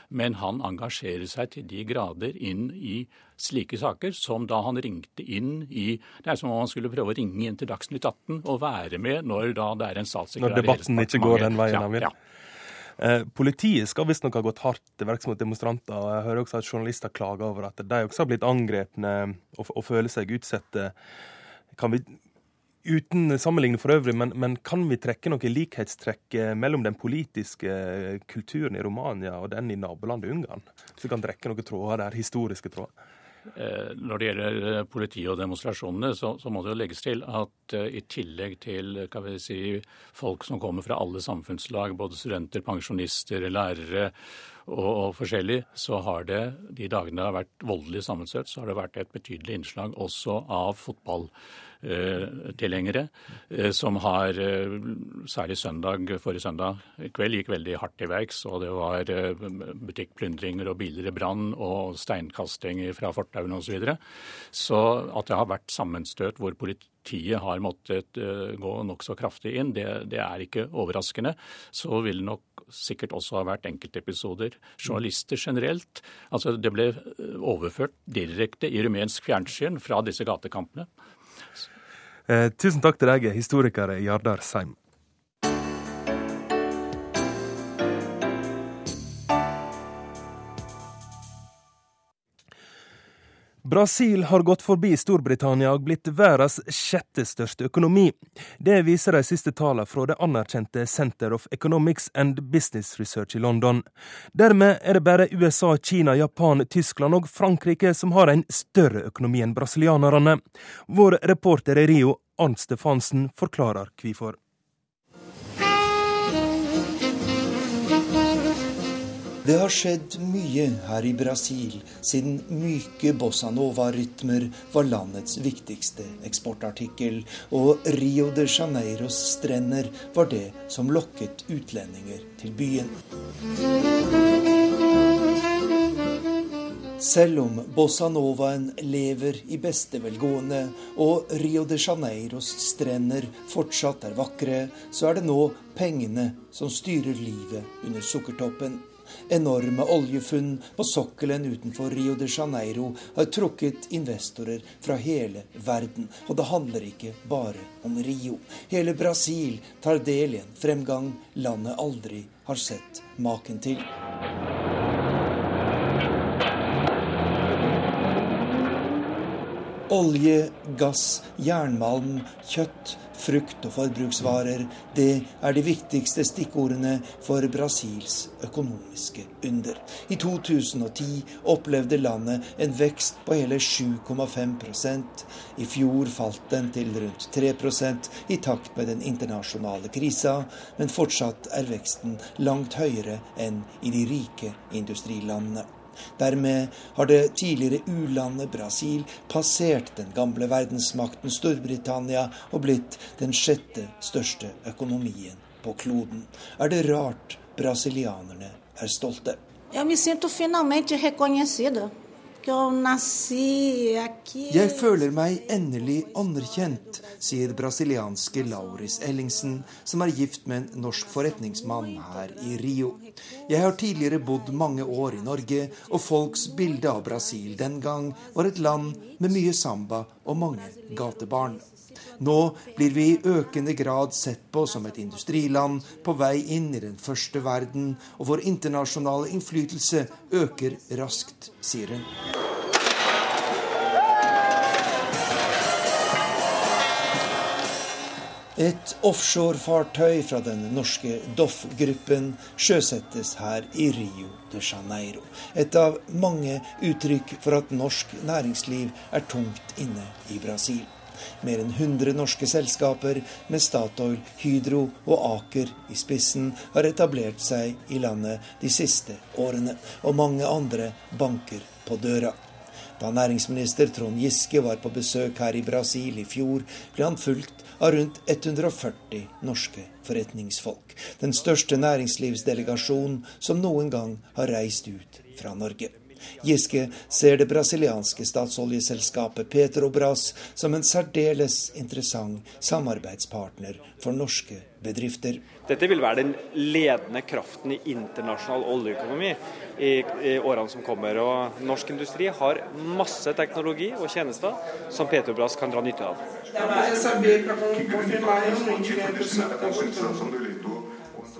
men han engasjerer seg til de grader inn i slike saker som da han ringte inn i Det er som om han skulle prøve å ringe inn til Dagsnytt 18 og være med når da det er en statssekretær Når debatten ikke går den veien han vil? Ja, ja. Eh, politiet skal visstnok ha gått hardt til verks mot demonstranter. Jeg hører også at journalister klager over at de også har blitt angrepne og, og føler seg utsatte. Kan vi, uten sammenligning for øvrig, men, men, kan vi trekke noen likhetstrekk eh, mellom den politiske kulturen i Romania og den i nabolandet Ungarn? Så vi kan trekke noen tråder der, historiske tråder? Eh, når det gjelder eh, politiet og demonstrasjonene, så, så, må det jo legges til at uh, i tillegg til si, folk som kommer fra alle samfunnslag, både studenter, pensjonister, lærere og, forskjellig, så har det de dagene det har vært voldelig sammenstøt, så har det vært et betydelig innslag også av fotball tilhengere, eh, som har eh, særlig søndag, forrige søndag kveld gikk veldig hardt til verks. Og det var eh, butikkplyndringer og biler i brann og steinkasting fra fortauene osv. Så, videre. så at det har vært sammenstøt hvor politiet har måttet gå nokså kraftig inn, det, det, er ikke overraskende. Så vil nok sikkert også har vært enkeltepisoder. Journalister generelt. Altså det ble overført direkte i rumensk fjernsyn fra disse gatekampene. Eh, tusen takk til deg, historiker Jardar Seim. Brasil har gått forbi Storbritannia og blitt verdens sjette største økonomi. Det viser de siste tallene fra det anerkjente Center of Economics and Business Research i London. Dermed er det bare USA, Kina, Japan, Tyskland og Frankrike som har en større økonomi enn brasilianerne. Vår reporter i Rio, Arnt Stefansen, forklarer hvorfor. Det har skjedd mye her i Brasil siden myke bossa nova-rytmer var landets viktigste eksportartikkel, og Rio de Janeiros strender var det som lokket utlendinger til byen. Selv om bossa novaen lever i beste velgående og Rio de Janeiros strender fortsatt er vakre, så er det nå pengene som styrer livet under sukkertoppen. Enorme oljefunn på sokkelen utenfor Rio de Janeiro har trukket investorer fra hele verden. Og det handler ikke bare om Rio. Hele Brasil tar del i en fremgang landet aldri har sett maken til. Olje, gass, jernmalm, kjøtt, frukt og forbruksvarer, det er de viktigste stikkordene for Brasils økonomiske under. I 2010 opplevde landet en vekst på hele 7,5% I fjor falt den til rundt 3% i takt med den internasjonale krisa, men fortsatt er veksten langt høyere enn i de rike industrilandene. Dermed har det tidligere u-landet Brasil passert den gamle verdensmakten Storbritannia og blitt den sjette største økonomien på kloden. Er det rart brasilianerne er stolte? Jeg me sinto finalmente reconhecida. Jeg føler meg endelig anerkjent, sier brasilianske Lauris Ellingsen, som er gift med en norsk forretningsmann her i Rio. Jeg har tidligere bodd mange år i Norge, og folks bilde av Brasil den gang var et land med mye samba og mange gatebarn. Nå blir vi i økende grad sett på som et industriland på vei inn i den første verden, og vår internasjonale innflytelse øker raskt, sier hun. Et offshorefartøy fra den norske Doff-gruppen sjøsettes her i Rio de Janeiro. Et av mange uttrykk for at norsk næringsliv er tungt inne i Brasil. Mer enn 100 norske selskaper med Statoil, Hydro og Aker i spissen har etablert seg i landet de siste årene, og mange andre banker på døra. Da næringsminister Trond Giske var på besøk her i Brasil i fjor, ble han fulgt av rundt 140 norske forretningsfolk. Den største næringslivsdelegasjonen som noen gang har reist ut fra Norge. Giske ser det brasilianske statsoljeselskapet Petrobras som en særdeles interessant samarbeidspartner for norske bedrifter. Dette vil være den ledende kraften i internasjonal oljeøkonomi i, i, årene som kommer. Og norsk industri har masse teknologi og tjenester som Petrobras kan dra nytte av.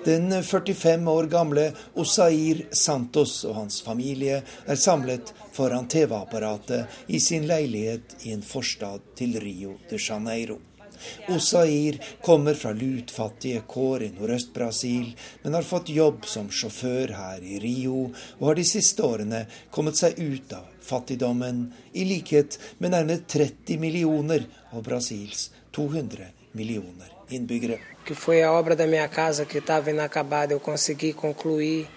Den 45 år gamle Osair Santos og hans familie er samlet foran TV-apparatet i sin leilighet i en forstad til Rio de Janeiro. Osair kommer fra lutfattige kår i Nordøst-Brasil, men har fått jobb som sjåfør her i Rio, og har de siste årene kommet seg ut av fattigdommen, i likhet med nærmere 30 millioner av Brasils 200 millioner innbyggere.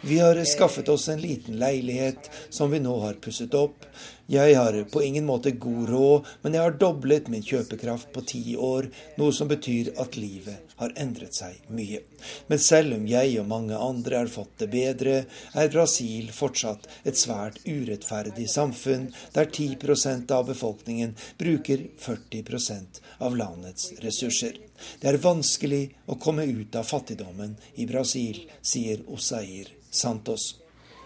Vi har skaffet oss en liten leilighet som vi nå har pusset opp. Jeg har på ingen måte god råd, men jeg har doblet min kjøpekraft på ti år, noe som betyr at livet har endret seg mye. Men selv om jeg og mange andre har fått det bedre, er Brasil fortsatt et svært urettferdig samfunn, der 10% av befolkningen bruker 40 av landets ressurser. Det er vanskelig å komme ut av fattigdommen i Brasil, sier Osair Santos.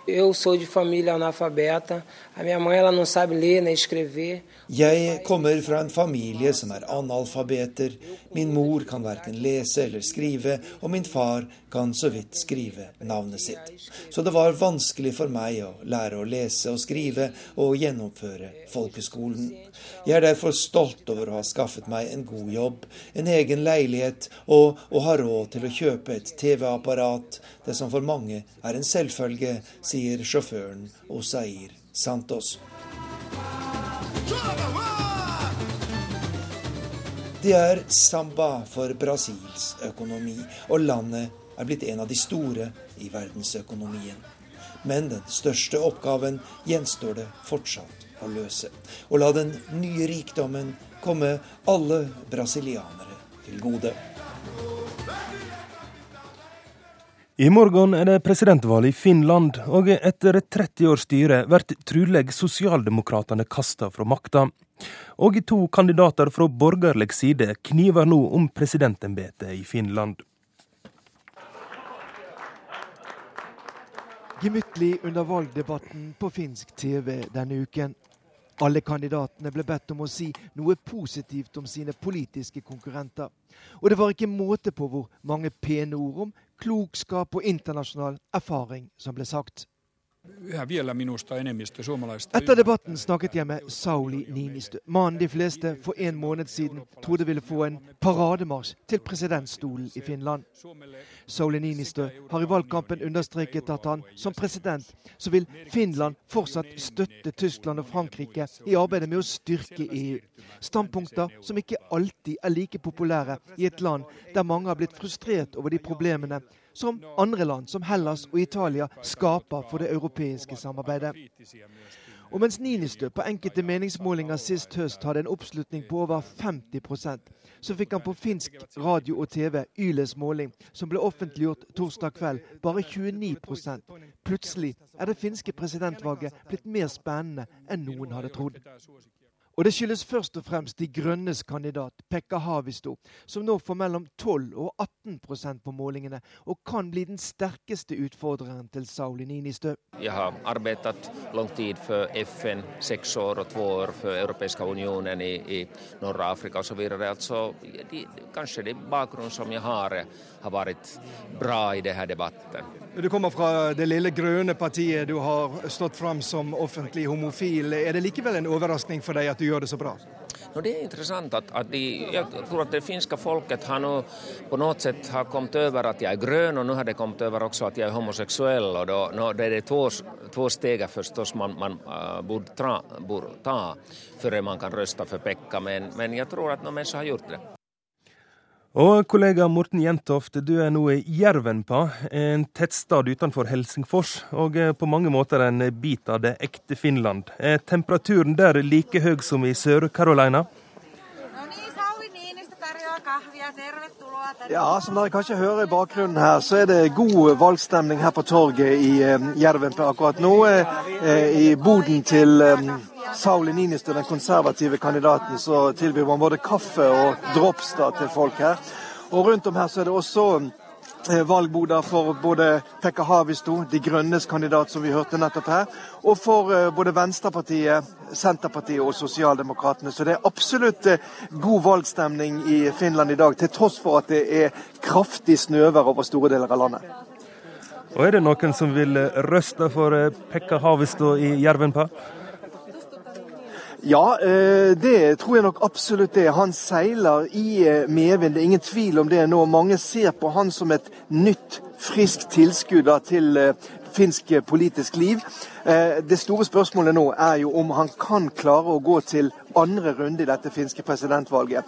Eu sou de família analfabeta. A minha mãe ela não sabe ler nem escrever. Jeg kommer fra en familie som er analfabeter. Min mor kan verken lese eller skrive, og min far kan så vidt skrive navnet sitt. Så det var vanskelig for meg å lære å lese og skrive og gjennomføre folkeskolen. Jeg er derfor stolt over å ha skaffet meg en god jobb, en egen leilighet og å ha råd til å kjøpe et TV-apparat, det som for mange er en selvfølge, sier sjåføren Osair Santos. Det er samba for Brasils økonomi, og landet er blitt en av de store i verdensøkonomien. Men den største oppgaven gjenstår det fortsatt å løse. Å la den nye rikdommen komme alle brasilianere til gode. I morgen er det presidentvalg i Finland, og etter et 30 års styre blir truleg sosialdemokratene kasta fra makta. Og to kandidater fra borgerlig side kniver nå om presidentembetet i Finland. Gemyttlig under valgdebatten på finsk TV denne uken. Alle kandidatene ble bedt om å si noe positivt om sine politiske konkurrenter. Og det var ikke måte på hvor mange pene ord om klokskap og internasjonal erfaring som ble sagt. Etter debatten snakket jeg med Sauli Ninistø, mannen de fleste for en måned siden trodde ville få en parademarsj til presidentstolen i Finland. Sauli Ninistø har i valgkampen understreket at han som president så vil Finland fortsatt støtte Tyskland og Frankrike i arbeidet med å styrke EU. Standpunkter som ikke alltid er like populære i et land der mange har blitt frustrert over de problemene som andre land, som Hellas og Italia, skaper for det europeiske samarbeidet. Og mens Ninistø på enkelte meningsmålinger sist høst hadde en oppslutning på over 50% så fikk han på finsk radio og TV Yles måling, som ble offentliggjort torsdag kveld, bare 29% Plutselig er det finske presidentvalget blitt mer spennende enn noen hadde trodd. Og det skyldes først og fremst De grønnes kandidat, Pekka Havisto, som nå får mellom 12 og 18% på målingene, og kan bli den sterkeste utfordreren til Sauli Ninistø. Jeg har arbeidet lang tid for FN, seks år og to år for Europeiska unionen i, i Nord-Afrika osv. Altså, de, kanskje det bakgrunnen som jeg har, har vært bra i denne debatten. Du kommer fra det lille grønne partiet, du har stått fram som offentlig homofil. Er det likevel en overraskning for deg at du gjør det så bra? No, det är intressant att, att de, jag tror att det finska folket har nu på något sätt har kommit över att jag är grön och nu har det kommit över också att jag är homosexuell och då, no, det är det två, steg förstås man, man uh, borde, tra, ta före man kan rösta för Pekka men, men jag tror att noen människor har gjort det. Og kollega Morten Jentoft, du er nå i Jervenpa, en tettstad utenfor Helsingfors, og på mange måter en bit av det ekte Finland. Er temperaturen der like høy som i Sør-Carolina? Ja, som dere kanskje hører i bakgrunnen her, så er det god valgstemning her på torget i eh, Jervenpa akkurat nå. Eh, I boden til eh, Sauli Ninistø, den konservative kandidaten, så tilbyr man både kaffe og drops da, til folk her. Og rundt om her så er det også eh, valgboder for både Pekka Havisto, De Grønnes kandidat, som vi hørte nettopp her, og for eh, både Venstrepartiet, Senterpartiet og Sosialdemokratene. Så det er absolutt eh, god valgstemning i Finland i dag, til tross for at det er kraftig snøvær over store deler av landet. Og Er det noen som vil røste for Pekka Havisto i Jervenpa? Ja, eh, det tror jeg nok absolutt det. Han seiler i eh, medvind, det er ingen tvil om det nå. Mange ser på han som et nytt, friskt tilskudd til eh, finsk politisk liv. Det store spørsmålet nå er jo om han kan klare å gå til andre runde i dette finske presidentvalget.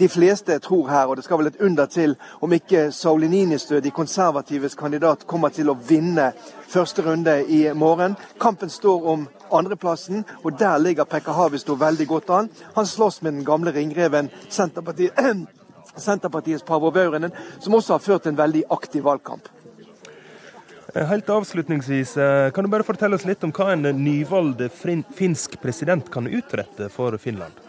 De fleste tror her, og det skal vel et under til, om ikke Sauli Ninistø, de konservatives kandidat, kommer til å vinne første runde i morgen. Kampen står om andreplassen, og der ligger Pekka Havisto veldig godt an. Han slåss med den gamle ringreven Senterpartiet, (clears throat) Senterpartiets Paavo Vaurinen, som også har ført en veldig aktiv valgkamp. Eh, helt avslutningsvis, eh, kan du bare fortelle oss litt om hva en nyvalgt finsk president kan utrette for Finland?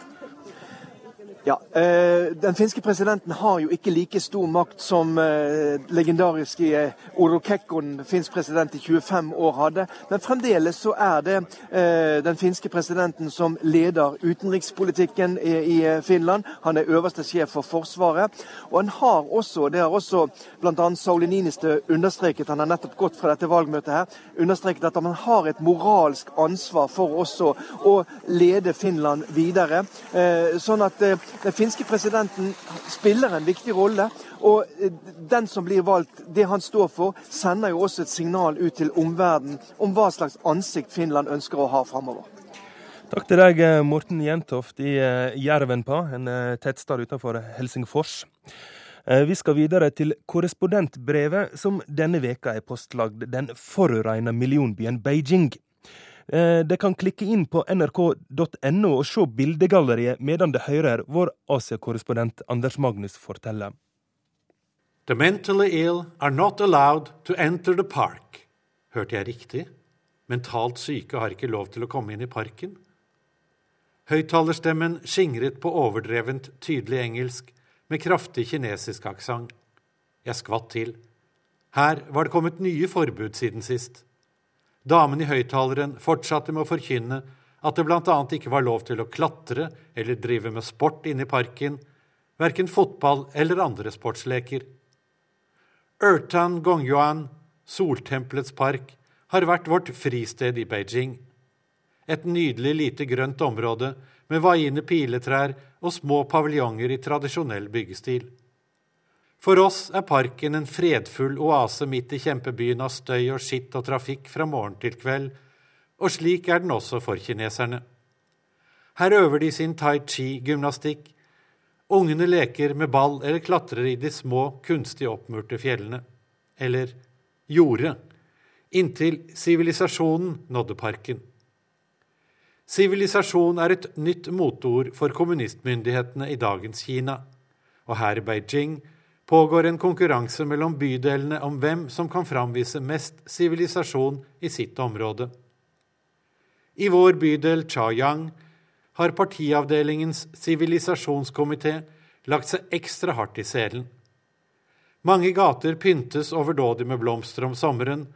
Ja, eh, Den finske presidenten har jo ikke like stor makt som eh, legendariske eh, Oro Kekkon, finsk president i 25 år, hadde. Men fremdeles så er det den finske presidenten som leder utenrikspolitikken i, Finland. Han er øverste sjef for Forsvaret. Og han har også, det har også bl.a. Sauli Niinistö understreket, han har nettopp gått fra dette valgmøtet her, understreket at han har et moralsk ansvar for også å lede Finland videre. Sånn at den finske presidenten spiller en viktig rolle. Og eh, den som blir valgt, det han står for, sender jo også et signal ut til omverdenen om hva slags ansikt Finland ønsker å ha framover. Takk til deg, eh, Morten Jentoft i eh, Jervenpa, en tettstad utenfor Helsingfors. Vi skal videre til korrespondentbrevet som denne veka er postlagd den forurensa millionbyen Beijing. Eh, det kan klikke inn på nrk.no og se bildegalleriet medan det hører vår Asia-korrespondent Anders Magnus fortelle. The mentally ill are not allowed to enter the park. Hørte jeg riktig? Mentalt syke har ikke lov til å komme inn i parken? Høyttalerstemmen skingret på overdrevent tydelig engelsk med kraftig kinesisk aksent. Jeg skvatt til. Her var det kommet nye forbud siden sist. Damen i høyttaleren fortsatte med å forkynne at det bl.a. ikke var lov til å klatre eller drive med sport inne i parken, verken fotball eller andre sportsleker. Ertan Gongyuan, Soltempelets park, har vært vårt fristed i Beijing. Et nydelig lite grønt område med vaiende piletrær og små paviljonger i tradisjonell byggestil. For oss er parken en fredfull oase midt i kjempebyen av støy og skitt og trafikk fra morgen til kveld, og slik er den også for kineserne. Her øver de sin tai chi-gymnastikk. Ungene leker med ball eller klatrer i de små, kunstig oppmurte fjellene. Eller gjorde, inntil sivilisasjonen nådde parken. Sivilisasjon er et nytt moteord for kommunistmyndighetene i dagens Kina, og her i Beijing pågår en konkurranse mellom bydelene om hvem som kan framvise mest sivilisasjon i sitt område. I vår bydel Chayang har partiavdelingens sivilisasjonskomité lagt seg ekstra hardt i selen. Mange gater pyntes overdådig med blomster om sommeren,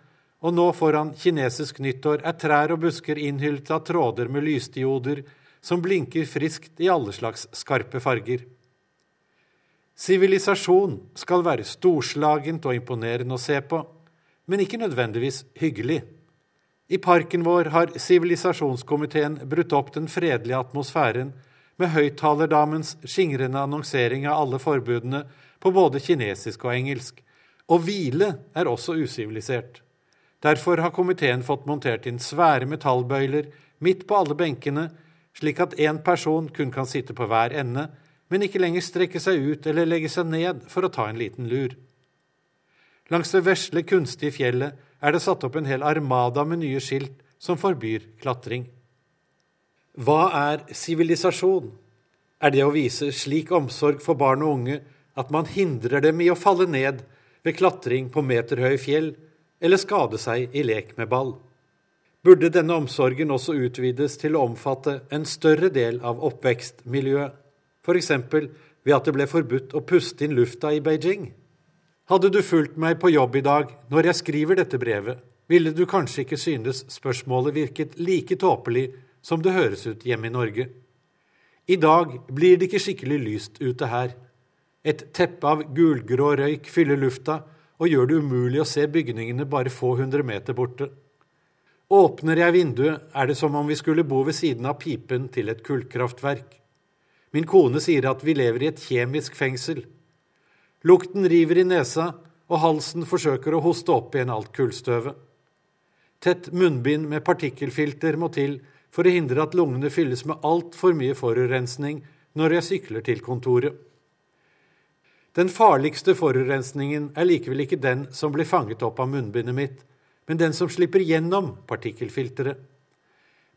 og nå foran kinesisk nyttår er trær og busker innhyllet av tråder med lysdioder som blinker friskt i alle slags skarpe farger. Sivilisasjon skal være storslagent og imponerende å se på, men ikke nødvendigvis hyggelig. I parken vår har sivilisasjonskomiteen brutt opp den fredelige atmosfæren med høyttalerdamens skingrende annonsering av alle forbudene på både kinesisk og engelsk. Og hvile er også usivilisert. Derfor har komiteen fått montert inn svære metallbøyler midt på alle benkene, slik at én person kun kan sitte på hver ende, men ikke lenger strekke seg ut eller legge seg ned for å ta en liten lur. Langs det vesle, kunstige fjellet er det satt opp en hel armada med nye skilt som forbyr klatring. Hva er sivilisasjon? Er det å vise slik omsorg for barn og unge at man hindrer dem i å falle ned ved klatring på meterhøye fjell eller skade seg i lek med ball? Burde denne omsorgen også utvides til å omfatte en større del av oppvekstmiljøet? f.eks. ved at det ble forbudt å puste inn lufta i Beijing. Hadde du fulgt meg på jobb i dag når jeg skriver dette brevet, ville du kanskje ikke synes spørsmålet virket like tåpelig som det høres ut hjemme i Norge. I dag blir det ikke skikkelig lyst ute her. Et teppe av gulgrå røyk fyller lufta og gjør det umulig å se bygningene bare få hundre meter borte. Åpner jeg vinduet, er det som om vi skulle bo ved siden av pipen til et kullkraftverk. Min kone sier at vi lever i et kjemisk fengsel. Lukten river i nesa, og halsen forsøker å hoste opp igjen alt kullstøvet. Tett munnbind med partikkelfilter må til for å hindre at lungene fylles med altfor mye forurensning når jeg sykler til kontoret. Den farligste forurensningen er likevel ikke den som blir fanget opp av munnbindet mitt, men den som slipper gjennom partikkelfilteret.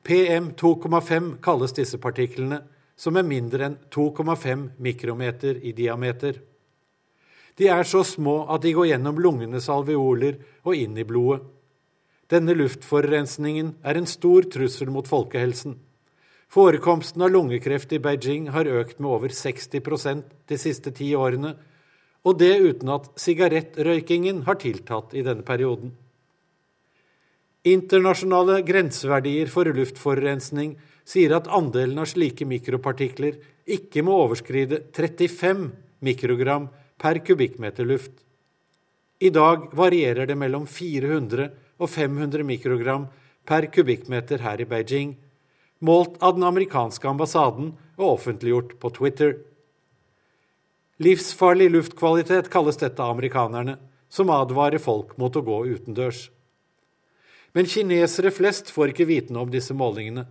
PM 2,5 kalles disse partiklene, som er mindre enn 2,5 mikrometer i diameter. De er så små at de går gjennom lungenes alveoler og inn i blodet. Denne luftforurensningen er en stor trussel mot folkehelsen. Forekomsten av lungekreft i Beijing har økt med over 60% de siste ti årene, og det uten at sigarettrøykingen har tiltatt i denne perioden. Internasjonale grenseverdier for luftforurensning sier at andelen av slike mikropartikler ikke må overskride 35 mikrogram per kubikkmeter luft. I dag varierer det mellom 400 og 500 mikrogram per kubikkmeter her i Beijing, målt av den amerikanske ambassaden og offentliggjort på Twitter. Livsfarlig luftkvalitet kalles dette amerikanerne, som advarer folk mot å gå utendørs. Men kinesere flest får ikke vite noe om disse målingene.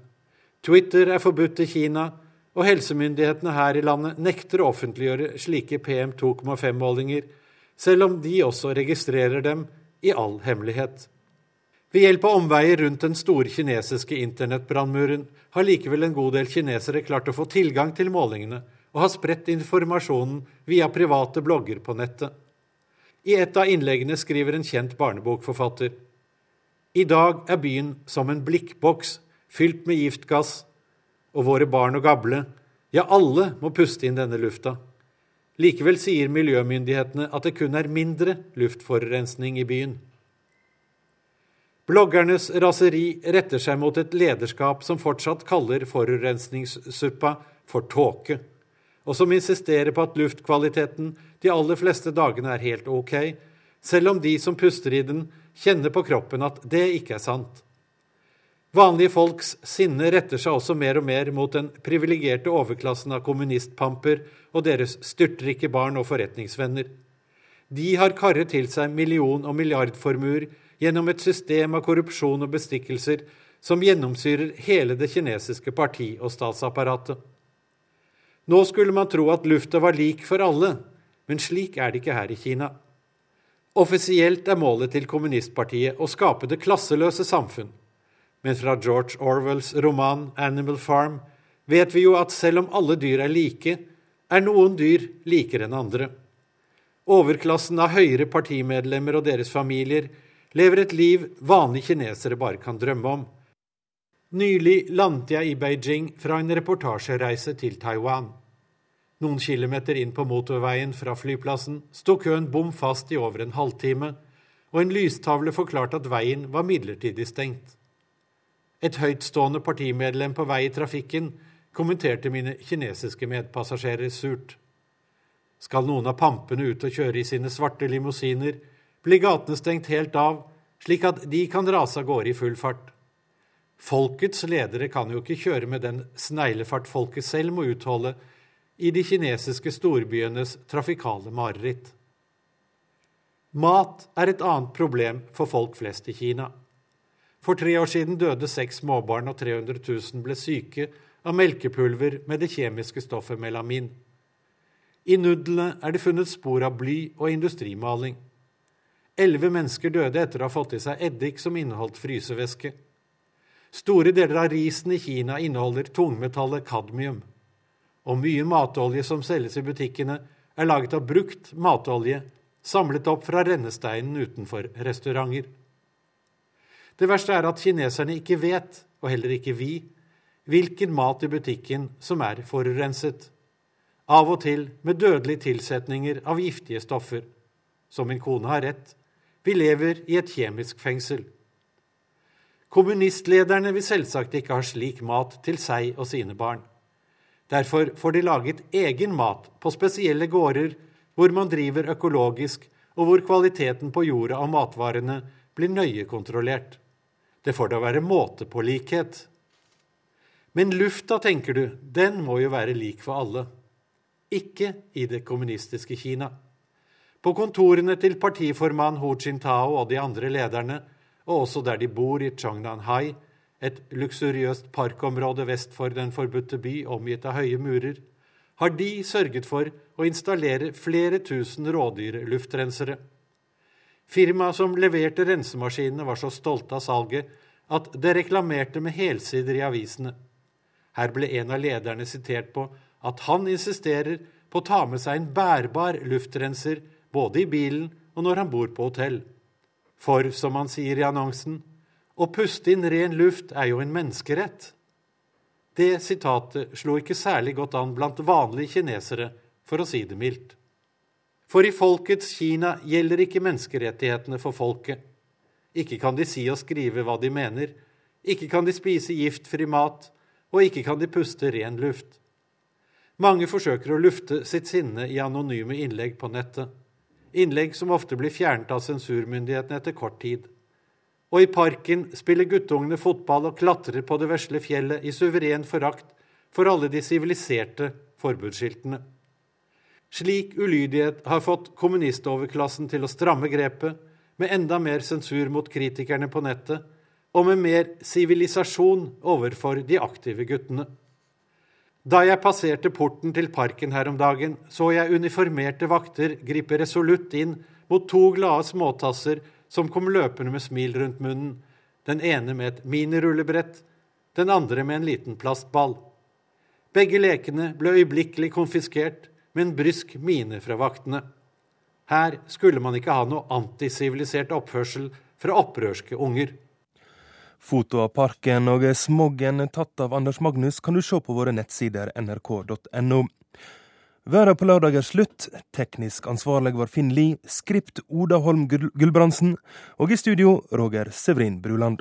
Twitter er forbudt i Kina, og helsemyndighetene her i landet nekter å offentliggjøre slike PM2,5-målinger, selv om de også registrerer dem i all hemmelighet. Ved hjelp av omveier rundt den store kinesiske internettbrannmuren har likevel en god del kinesere klart å få tilgang til målingene og har spredt informasjonen via private blogger på nettet. I et av innleggene skriver en kjent barnebokforfatter I dag er byen som en blikkboks fylt med giftgass, og våre barn og gable, ja, alle må puste inn denne lufta. Likevel sier miljømyndighetene at det kun er mindre luftforurensning i byen. Bloggernes raseri retter seg mot et lederskap som fortsatt kaller forurensningssuppa for tåke, og som insisterer på at luftkvaliteten de aller fleste dagene er helt ok, selv om de som puster i den, kjenner på kroppen at det ikke er sant. Vanlige folks sinne retter seg også mer og mer mot den privilegerte overklassen av kommunistpamper og deres styrtrike barn og forretningsvenner. De har karret til seg million- og milliardformuer gjennom et system av korrupsjon og bestikkelser som gjennomsyrer hele det kinesiske parti- og statsapparatet. Nå skulle man tro at lufta var lik for alle, men slik er det ikke her i Kina. Offisielt er målet til kommunistpartiet å skape det klasseløse samfunn. Men fra George Orwells roman 'Animal Farm' vet vi jo at selv om alle dyr er like, er noen dyr likere enn andre. Overklassen av høyere partimedlemmer og deres familier lever et liv vanlige kinesere bare kan drømme om. Nylig landet jeg i Beijing fra en reportasjereise til Taiwan. Noen kilometer inn på motorveien fra flyplassen sto køen bom fast i over en halvtime, og en lystavle forklarte at veien var midlertidig stengt. Et høytstående partimedlem på vei i trafikken kommenterte mine kinesiske medpassasjerer surt. Skal noen av pampene ut og kjøre i sine svarte limousiner, blir gatene stengt helt av, slik at de kan rase av gårde i full fart. Folkets ledere kan jo ikke kjøre med den sneglefart folket selv må utholde i de kinesiske storbyenes trafikale mareritt. Mat er et annet problem for folk flest i Kina. For tre år siden døde seks småbarn, og 300 000 ble syke av melkepulver med det kjemiske stoffet melamin. I nudlene er det funnet spor av bly og industrimaling. Elleve mennesker døde etter å ha fått i seg eddik som inneholdt frysevæske. Store deler av risen i Kina inneholder tungmetallet kadmium. Og mye matolje som selges i butikkene, er laget av brukt matolje samlet opp fra rennesteinen utenfor restauranter. Det verste er at kineserne ikke vet, og heller ikke vi, hvilken mat i butikken som er forurenset. Av og til med dødelige tilsetninger av giftige stoffer. Som min kone har rett, vi lever i et kjemisk fengsel. Kommunistlederne vil selvsagt ikke ha slik mat til seg og sine barn. Derfor får de laget egen mat på spesielle gårder hvor man driver økologisk, og hvor kvaliteten på jorda og matvarene blir nøye kontrollert. Det får da være måte på likhet. Men lufta, tenker du, den må jo være lik for alle. Ikke i det kommunistiske Kina. På kontorene til partiformann Hu Jintao og de andre lederne, og også der de bor i Chongnanhai, et luksuriøst parkområde vest for den forbudte by omgitt av høye murer, har de sørget for å installere flere tusen rådyrluftrensere. Firmaet som leverte rensemaskinene, var så stolte av salget at det reklamerte med helsider i avisene. Her ble en av lederne sitert på at han insisterer på å ta med seg en bærbar luftrenser både i bilen og når han bor på hotell. For, som han sier i annonsen, å puste inn ren luft er jo en menneskerett. Det sitatet slo ikke særlig godt an blant vanlige kinesere, for å si det mildt. For i folkets Kina gjelder ikke menneskerettighetene for folket. Ikke kan de si og skrive hva de mener, ikke kan de spise giftfri mat, og ikke kan de puste ren luft. Mange forsøker å lufte sitt sinne i anonyme innlegg på nettet. Innlegg som ofte blir fjernet av sensurmyndighetene etter kort tid. Og i parken spiller guttungene fotball og klatrer på det vesle fjellet i suveren forakt for alle de siviliserte forbudsskiltene. Slik ulydighet har fått kommunistoverklassen til å stramme grepet, med enda mer sensur mot kritikerne på nettet, og med mer sivilisasjon overfor de aktive guttene. Da jeg passerte porten til parken her om dagen, så jeg uniformerte vakter gripe resolutt inn mot to glade småtasser som kom løpende med smil rundt munnen, den ene med et minirullebrett, den andre med en liten plastball. Begge lekene ble øyeblikkelig konfiskert med en brysk mine fra vaktene. Her skulle man ikke ha noe antisivilisert oppførsel fra opprørske unger. Foto av parken og smoggen tatt av Anders Magnus kan du se på våre nettsider nrk.no. Været på lørdag er slutt. Teknisk ansvarlig var Finn Lie. Skript Oda Holm Gulbrandsen. Og i studio Roger Severin Bruland.